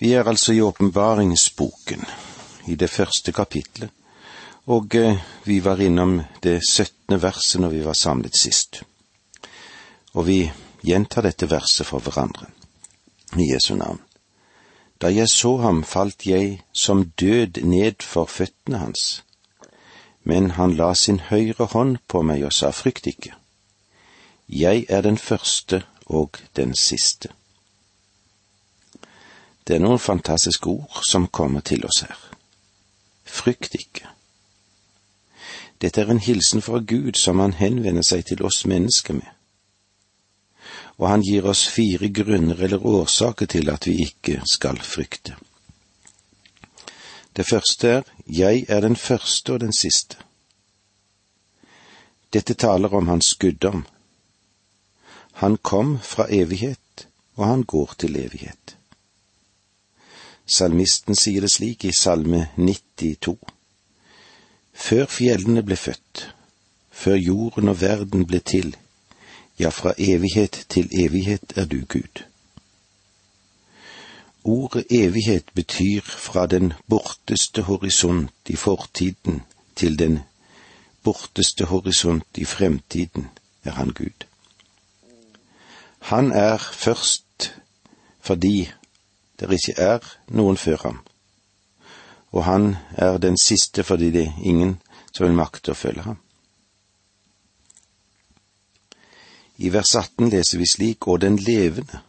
Vi er altså i åpenbaringsboken, i det første kapitlet, og eh, vi var innom det syttende verset når vi var samlet sist. Og vi gjentar dette verset for hverandre, i Jesu navn. Da jeg så ham, falt jeg som død ned for føttene hans. Men han la sin høyre hånd på meg og sa, frykt ikke. Jeg er den første og den siste. Det er noen fantastiske ord som kommer til oss her. Frykt ikke. Dette er en hilsen fra Gud som han henvender seg til oss mennesker med. Og han gir oss fire grunner eller årsaker til at vi ikke skal frykte. Det første er Jeg er den første og den siste. Dette taler om hans guddom. Han kom fra evighet, og han går til evighet. Salmisten sier det slik i Salme 92. Før fjellene ble født, før jorden og verden ble til, ja, fra evighet til evighet er du Gud. Ordet evighet betyr fra den borteste horisont i fortiden til den borteste horisont i fremtiden er han Gud. Han er først fordi det ikke er noen før ham, og han er den siste fordi det er ingen som vil makte å følge ham. I vers 18 leser vi slik, og den levende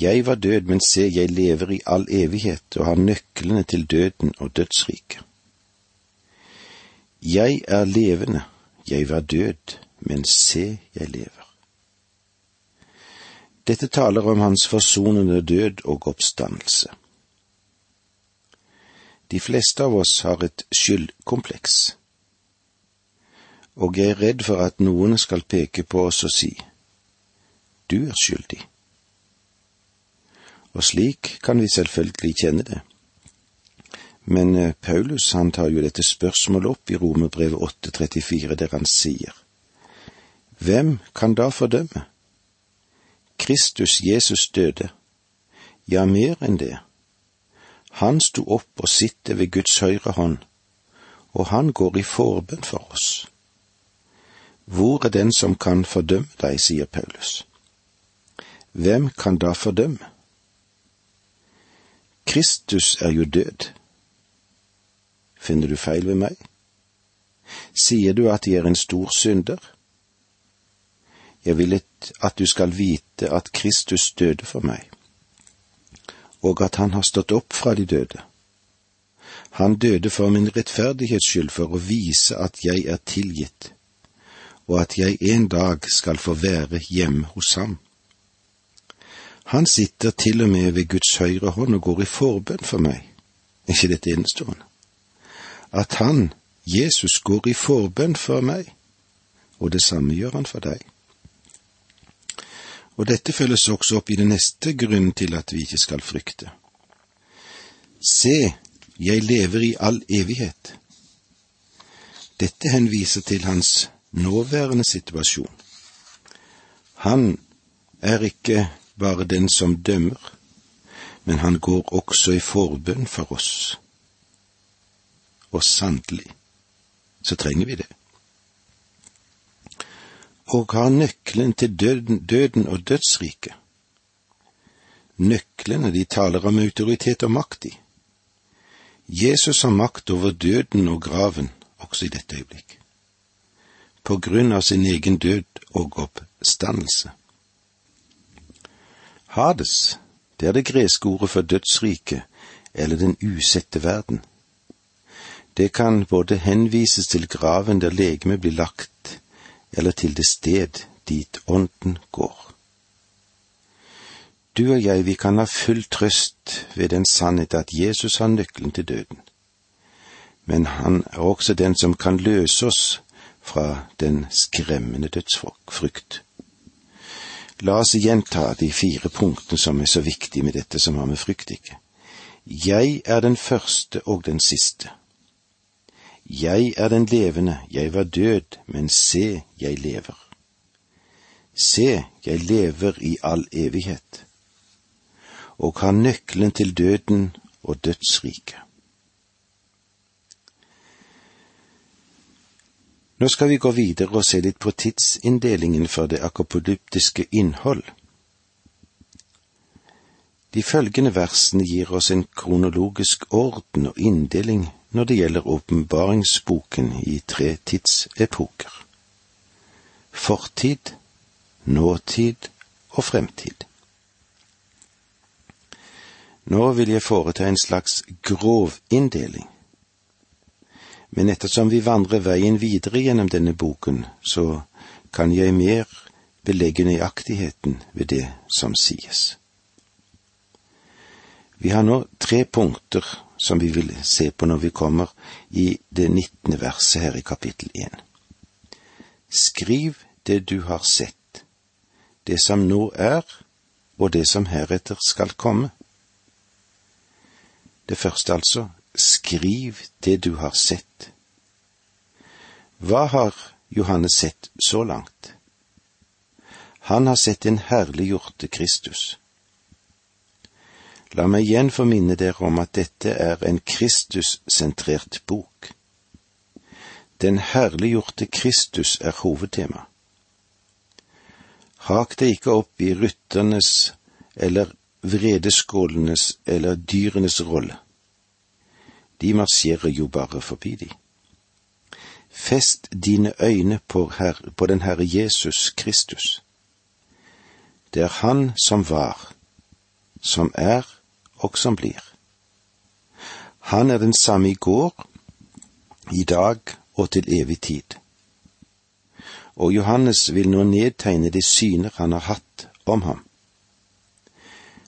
jeg var død, men se, jeg lever i all evighet og har nøklene til døden og dødsriket. Jeg er levende, jeg var død, men se, jeg lever. Dette taler om hans forsonende død og oppstandelse. De fleste av oss har et skyldkompleks, og jeg er redd for at noen skal peke på oss og si, du er skyldig og slik kan vi selvfølgelig kjenne det. Men eh, Paulus han tar jo dette spørsmålet opp i Romerbrevet 8,34, der han sier, Hvem kan da fordømme? Kristus Jesus døde, ja, mer enn det. Han sto opp og sitter ved Guds høyre hånd, og han går i forbønn for oss. Hvor er den som kan fordømme deg, sier Paulus. Hvem kan da fordømme? Kristus er jo død. Finner du feil ved meg? Sier du at jeg er en stor synder? Jeg vil at du skal vite at Kristus døde for meg, og at han har stått opp fra de døde. Han døde for min rettferdighets skyld, for å vise at jeg er tilgitt, og at jeg en dag skal få være hjemme hos ham. Han sitter til og med ved Guds høyre hånd og går i forbønn for meg. Er ikke dette enestående? At han, Jesus, går i forbønn for meg, og det samme gjør han for deg. Og dette følges også opp i den neste grunnen til at vi ikke skal frykte. Se, jeg lever i all evighet. Dette henviser til hans nåværende situasjon. Han er ikke bare den som dømmer, men han går også i forbønn for oss. Og sannelig så trenger vi det. Og har nøkkelen til døden, døden og dødsriket. Nøklene, de taler om autoritet og makt i. Jesus har makt over døden og graven også i dette øyeblikk, på grunn av sin egen død og oppstandelse. Hades, det er det greske ordet for dødsriket, eller den usette verden. Det kan både henvises til graven der legemet blir lagt, eller til det sted dit ånden går. Du og jeg, vi kan ha full trøst ved den sannhet at Jesus har nøkkelen til døden. Men han er også den som kan løse oss fra den skremmende dødsfrykt. La oss gjenta de fire punktene som er så viktige med dette som har med frykt ikke. Jeg er den første og den siste. Jeg er den levende, jeg var død, men se, jeg lever. Se, jeg lever i all evighet. og har nøkkelen til døden og dødsriket. Nå skal vi gå videre og se litt på tidsinndelingen for det akopolyptiske innhold. De følgende versene gir oss en kronologisk orden og inndeling når det gjelder åpenbaringsboken i tre tidsepoker. Fortid, nåtid og fremtid. Nå vil jeg foreta en slags grov inndeling. Men ettersom vi vandrer veien videre gjennom denne boken, så kan jeg mer belegge nøyaktigheten ved det som sies. Vi har nå tre punkter som vi vil se på når vi kommer i det nittende verset her i kapittel én. Skriv det du har sett, det som nå er, og det som heretter skal komme. Det første altså, skriv det du har sett. Hva har Johannes sett så langt? Han har sett en herliggjorte Kristus. La meg igjen få minne dere om at dette er en Kristus-sentrert bok. Den herliggjorte Kristus er hovedtema. Hak det ikke opp i rytternes eller vredeskålenes eller dyrenes rolle. De marsjerer jo bare forbi de. Fest dine øyne på, her, på den Herre Jesus Kristus. Det er Han som var, som er og som blir. Han er den samme i går, i dag og til evig tid. Og Johannes vil nå nedtegne de syner han har hatt om ham.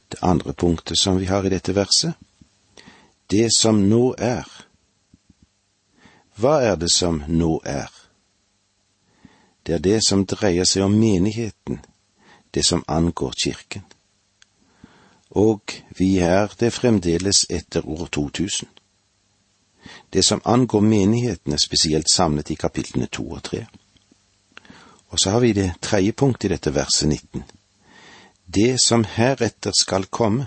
Det andre punktet som vi har i dette verset, det som nå er. Hva er det som nå er? Det er det som dreier seg om menigheten, det som angår kirken. Og vi er det fremdeles etter år 2000. Det som angår menigheten, er spesielt samlet i kapitlene to og tre. Og så har vi det tredje punktet i dette verset 19. Det som heretter skal komme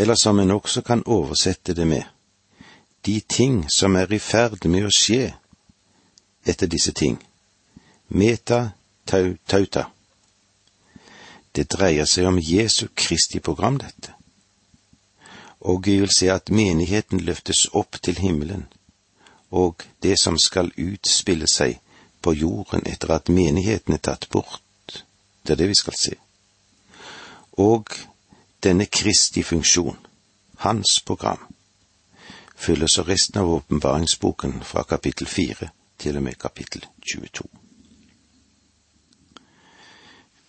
eller som en også kan oversette det med, de ting som er i ferd med å skje etter disse ting, meta tau, tauta. Det dreier seg om Jesu Kristi program, dette. Og vi vil se at menigheten løftes opp til himmelen, og det som skal utspille seg på jorden etter at menigheten er tatt bort, det er det vi skal se. Og denne Kristi funksjon, hans program, følger så resten av åpenbaringsboken fra kapittel fire til og med kapittel 22.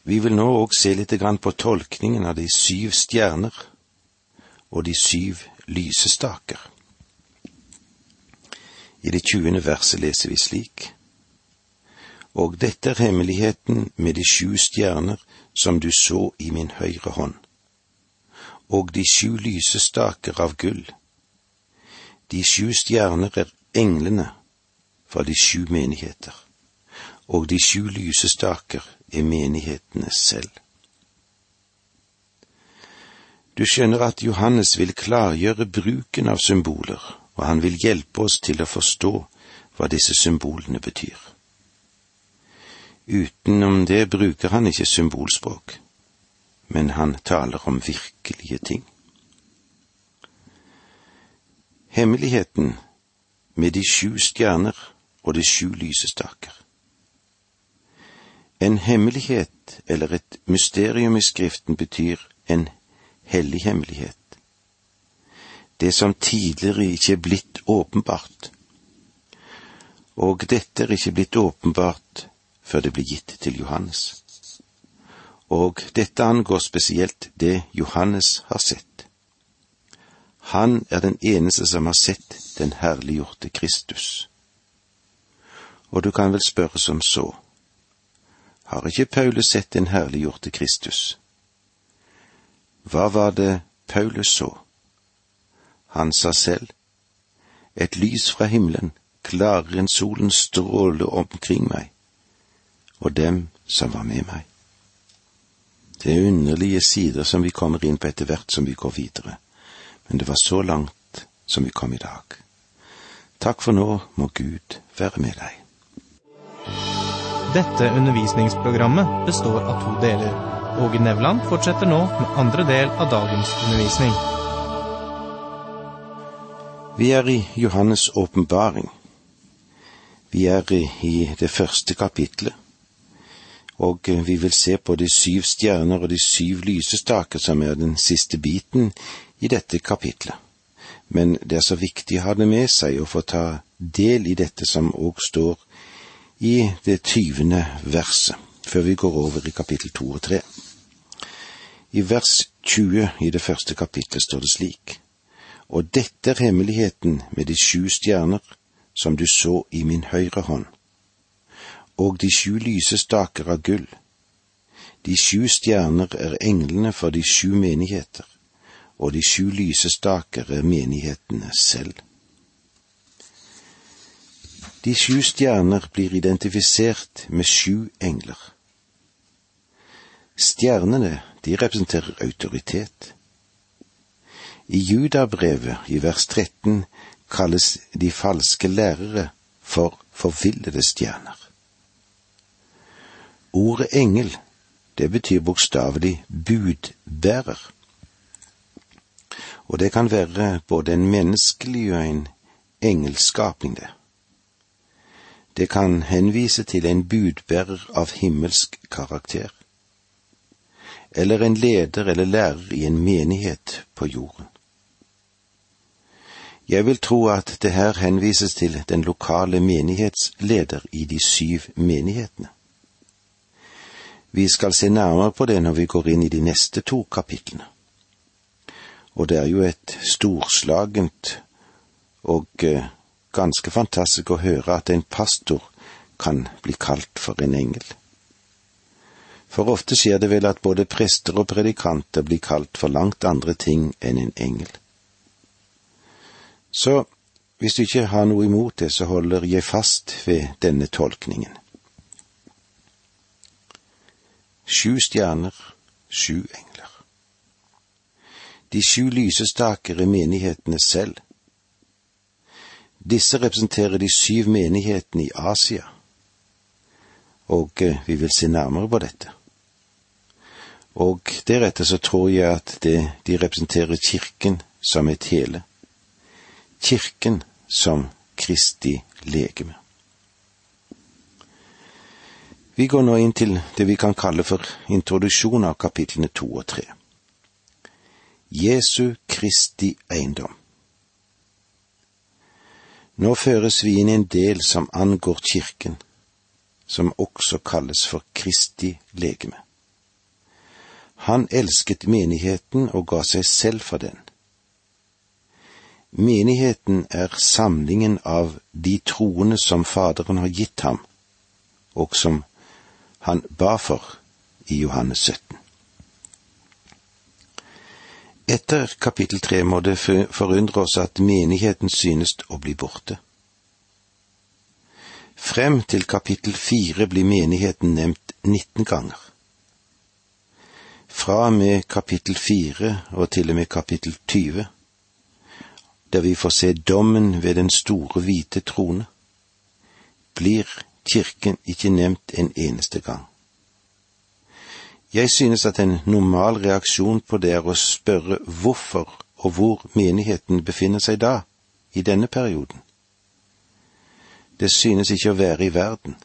Vi vil nå òg se litt på tolkningen av de syv stjerner og de syv lysestaker. I det tjuende verset leser vi slik. Og dette er hemmeligheten med de sju stjerner som du så i min høyre hånd og de sju lysestaker av gull. De sju stjerner er englene fra de sju menigheter, og de sju lysestaker er menighetene selv. Du skjønner at Johannes vil klargjøre bruken av symboler, og han vil hjelpe oss til å forstå hva disse symbolene betyr. Utenom det bruker han ikke symbolspråk men han taler om virkelige ting. Hemmeligheten med de sju stjerner og de sju lysestaker. En hemmelighet eller et mysterium i Skriften betyr en hellig hemmelighet. Det som tidligere ikke er blitt åpenbart. Og dette er ikke blitt åpenbart før det blir gitt til Johannes og dette angår spesielt det Johannes har sett. Han er den eneste som har sett den herliggjorte Kristus. Og du kan vel spørre som så, har ikke Paulus sett den herliggjorte Kristus? Hva var det Paulus så? Han sa selv, et lys fra himmelen, klarere enn solen stråle omkring meg, og dem som var med meg. Det er underlige sider som vi kommer inn på etter hvert som vi går videre, men det var så langt som vi kom i dag. Takk for nå, må Gud være med deg. Dette undervisningsprogrammet består av to deler. Åge Nevland fortsetter nå med andre del av dagens undervisning. Vi er i Johannes' åpenbaring. Vi er i det første kapitlet, og vi vil se på de syv stjerner og de syv lysestaker som er den siste biten i dette kapitlet. Men det er så viktig å ha det med seg og få ta del i dette som òg står i det tyvende verset, før vi går over i kapittel to og tre. I vers 20 i det første kapittelet står det slik, og dette er hemmeligheten med de sju stjerner som du så i min høyre hånd, og de sju lyse staker av gull. De sju stjerner er englene for de sju menigheter, og de sju lyse staker er menighetene selv. De sju stjerner blir identifisert med sju engler. Stjernene, de representerer autoritet. I Judabrevet, i vers 13, kalles de falske lærere for forvillede stjerner. Ordet engel, det betyr bokstavelig budbærer. Og det kan være både en menneskelig og en engelskapning, det. Det kan henvise til en budbærer av himmelsk karakter, eller en leder eller lærer i en menighet på jorden. Jeg vil tro at det her henvises til den lokale menighetsleder i de syv menighetene. Vi skal se nærmere på det når vi går inn i de neste to kapitlene. Og det er jo et storslagent og eh, ganske fantastisk å høre at en pastor kan bli kalt for en engel. For ofte skjer det vel at både prester og predikanter blir kalt for langt andre ting enn en engel. Så hvis du ikke har noe imot det, så holder jeg fast ved denne tolkningen. Sju stjerner, sju engler. De sju lysestaker er menighetene selv. Disse representerer de syv menighetene i Asia, og eh, vi vil se nærmere på dette. Og deretter så tror jeg at det, de representerer Kirken som et hele. Kirken som Kristi legeme. Vi går nå inn til det vi kan kalle for introduksjon av kapitlene to og tre. Jesu Kristi eiendom. Nå føres vi inn i en del som angår kirken, som også kalles for Kristi legeme. Han elsket menigheten og ga seg selv for den. Menigheten er samlingen av de troende som Faderen har gitt ham, og som han ba for i Johannes 17. Etter kapittel tre må det forundre oss at menigheten synes å bli borte. Frem til kapittel fire blir menigheten nevnt 19 ganger. Fra og med kapittel fire og til og med kapittel 20, der vi får se dommen ved den store hvite trone, blir kirken ikke nevnt en eneste gang. Jeg synes at en normal reaksjon på det er å spørre hvorfor og hvor menigheten befinner seg da, i denne perioden. Det synes ikke å være i verden.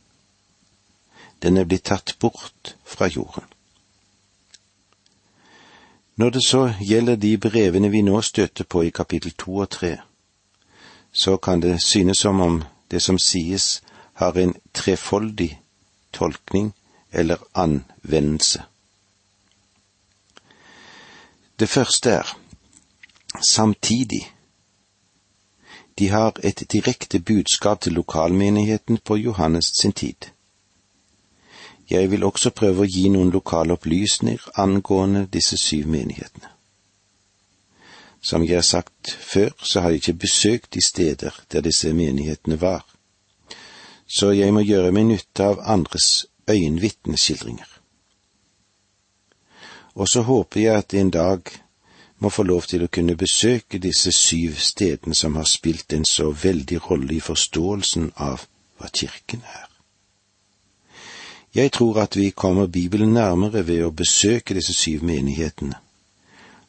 Den er blitt tatt bort fra jorden. Når det så gjelder de brevene vi nå støter på i kapittel to og tre, så kan det synes som om det som sies har en trefoldig tolkning eller anvendelse. Det første er samtidig. De har et direkte budskap til lokalmenigheten på Johannes sin tid. Jeg vil også prøve å gi noen lokale opplysninger angående disse syv menighetene. Som jeg har sagt før, så har jeg ikke besøkt de steder der disse menighetene var, så jeg må gjøre meg nytte av andres øyenvitneskildringer. Og så håper jeg at en dag må få lov til å kunne besøke disse syv stedene som har spilt en så veldig rolle i forståelsen av hva kirken er. Jeg tror at vi kommer Bibelen nærmere ved å besøke disse syv menighetene,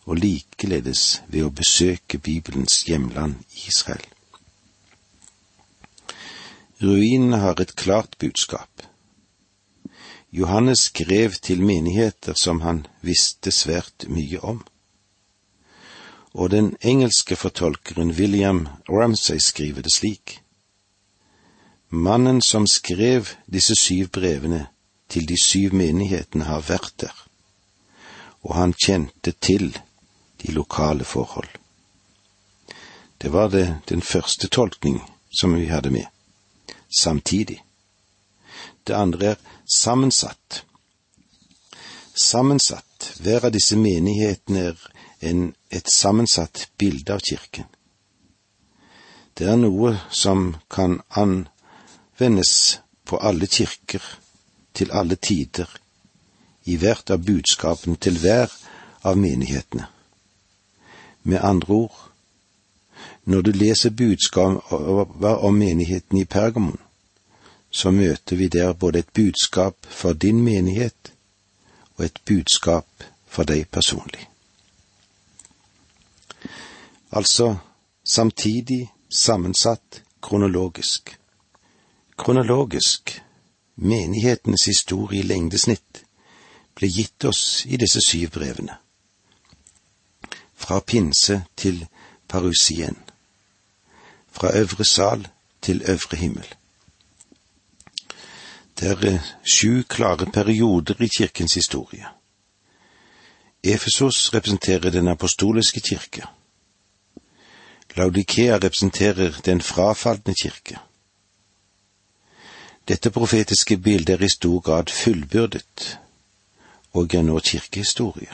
og likeledes ved å besøke Bibelens hjemland Israel. Ruinene har et klart budskap. Johannes skrev til menigheter som han visste svært mye om. Og den engelske fortolkeren William Ramsay skriver det slik. Mannen som skrev disse syv brevene til de syv menighetene, har vært der, og han kjente til de lokale forhold. Det var det den første tolkning som vi hadde med. Samtidig. Det andre er sammensatt. Sammensatt. Hver av disse menighetene er en, et sammensatt bilde av kirken. Det er noe som kan anvendes på alle kirker, til alle tider, i hvert av budskapene til hver av menighetene. Med andre ord, når du leser budskap om menigheten i Pergamon, så møter vi der både et budskap for din menighet og et budskap for deg personlig. Altså samtidig, sammensatt, kronologisk. Kronologisk, menighetens historie i lengdesnitt, ble gitt oss i disse syv brevene. Fra pinse til parusien. Fra øvre sal til øvre himmel. Det er eh, sju klare perioder i kirkens historie. Efesos representerer den apostoliske kirke. Laudikea representerer den frafalne kirke. Dette profetiske bildet er i stor grad fullbyrdet og er nå kirkehistorie,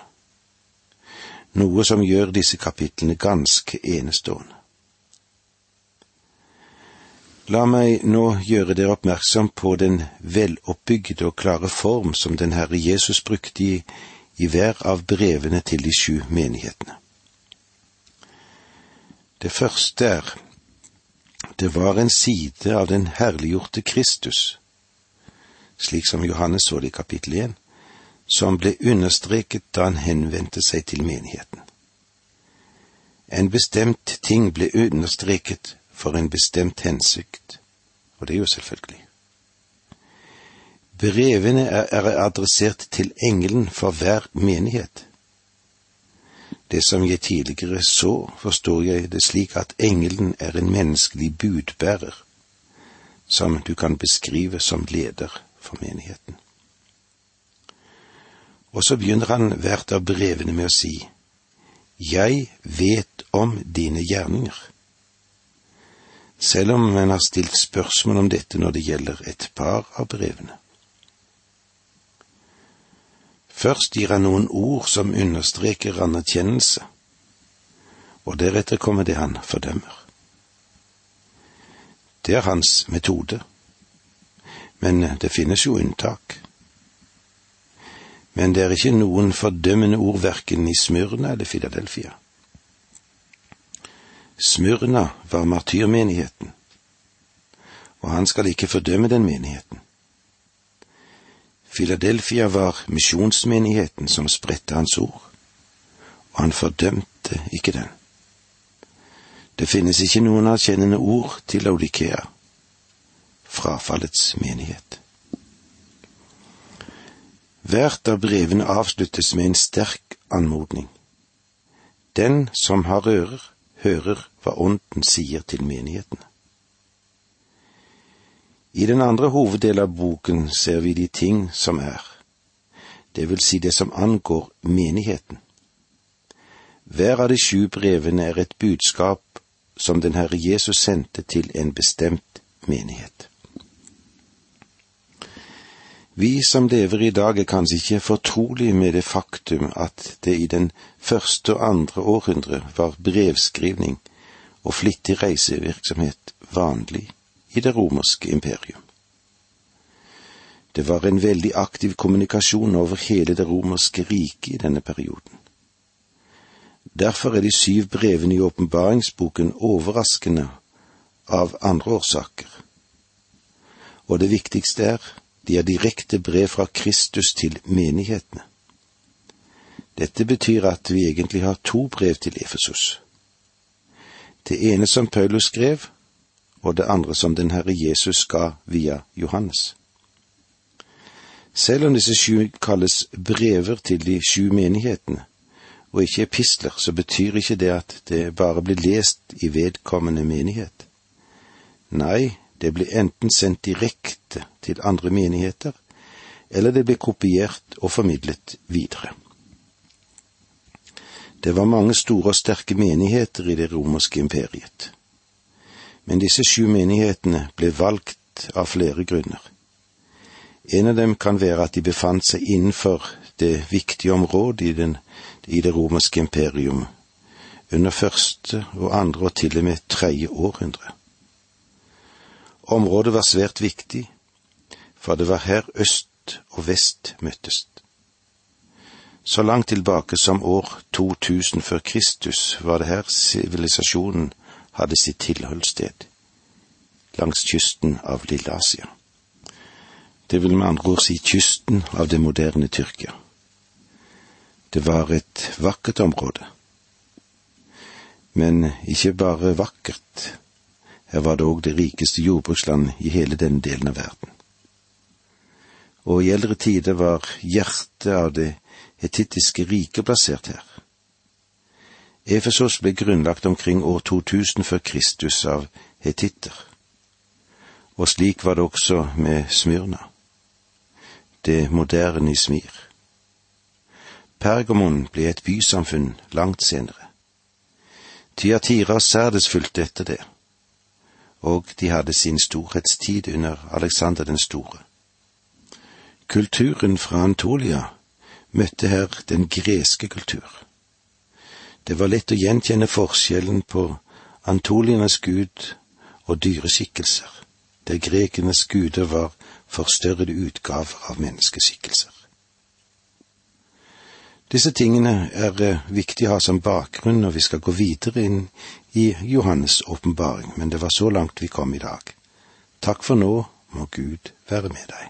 noe som gjør disse kapitlene ganske enestående. La meg nå gjøre dere oppmerksom på den veloppbygde og klare form som den Herre Jesus brukte i, i hver av brevene til de sju menighetene. Det første er det var en side av den herliggjorte Kristus, slik som Johannes så det i kapittel 1, som ble understreket da han henvendte seg til menigheten. En bestemt ting ble understreket for en bestemt hensikt, og det er jo selvfølgelig. Brevene er adressert til engelen for hver menighet. Det som jeg tidligere så, forstår jeg det slik at engelen er en menneskelig budbærer, som du kan beskrive som leder for menigheten. Og så begynner han hvert av brevene med å si, Jeg vet om dine gjerninger selv om en har stilt spørsmål om dette når det gjelder et par av brevene. Først gir han noen ord som understreker anerkjennelse, og deretter kommer det han fordømmer. Det er hans metode, men det finnes jo unntak. Men det er ikke noen fordømmende ord verken i Smyrna eller Filadelfia. Smyrna var martyrmenigheten, og han skal ikke fordømme den menigheten. Filadelfia var misjonsmenigheten som spredte hans ord, og han fordømte ikke den. Det finnes ikke noen erkjennende ord til Laudikea, frafallets menighet. Hvert av brevene avsluttes med en sterk anmodning. Den som har ører, hører hva Ånden sier til menighetene. I den andre hoveddelen av boken ser vi de ting som er, det vil si det som angår menigheten. Hver av de sju brevene er et budskap som den Herre Jesus sendte til en bestemt menighet. Vi som lever i dag er kanskje ikke fortrolige med det faktum at det i den første og andre århundre var brevskrivning og flittig reisevirksomhet vanlig i det romerske imperium. Det var en veldig aktiv kommunikasjon over hele det romerske riket i denne perioden. Derfor er de syv brevene i åpenbaringsboken overraskende av andre årsaker. Og det viktigste er, de er direkte brev fra Kristus til menighetene. Dette betyr at vi egentlig har to brev til Efesos. Det ene som Paulus skrev, og det andre som den Herre Jesus ga via Johannes. Selv om disse sju kalles brever til de sju menighetene, og ikke epistler, så betyr ikke det at det bare blir lest i vedkommende menighet. Nei, det blir enten sendt direkte til andre menigheter, eller det blir kopiert og formidlet videre. Det var mange store og sterke menigheter i det romerske imperiet. Men disse sju menighetene ble valgt av flere grunner. En av dem kan være at de befant seg innenfor det viktige området i, den, i det romerske imperium under første og andre og til og med tredje århundre. Området var svært viktig, for det var her øst og vest møttes. Så langt tilbake som år 2000 før Kristus var det her sivilisasjonen hadde sitt tilholdssted, langs kysten av Lille Asia. Det vil med andre ord si kysten av det moderne Tyrkia. Det var et vakkert område. Men ikke bare vakkert, her var det òg det rikeste jordbruksland i hele denne delen av verden. Og i eldre tider var hjertet av det hetittiske riket plassert her. Efesos ble grunnlagt omkring år 2000 før Kristus av hetitter. Og slik var det også med Smyrna, det moderne Ismir. Pergamon ble et bysamfunn langt senere. Tyatira særdes fulgte etter det og de hadde sin storhetstid under Alexander den store. Kulturen fra Antolia møtte her den greske kultur. Det var lett å gjenkjenne forskjellen på antoliernes gud og dyreskikkelser, der grekenes guder var forstørrede utgaver av menneskeskikkelser. Disse tingene er eh, viktig å ha som bakgrunn når vi skal gå videre inn i Johannes' åpenbaring, men det var så langt vi kom i dag. Takk for nå, må Gud være med deg.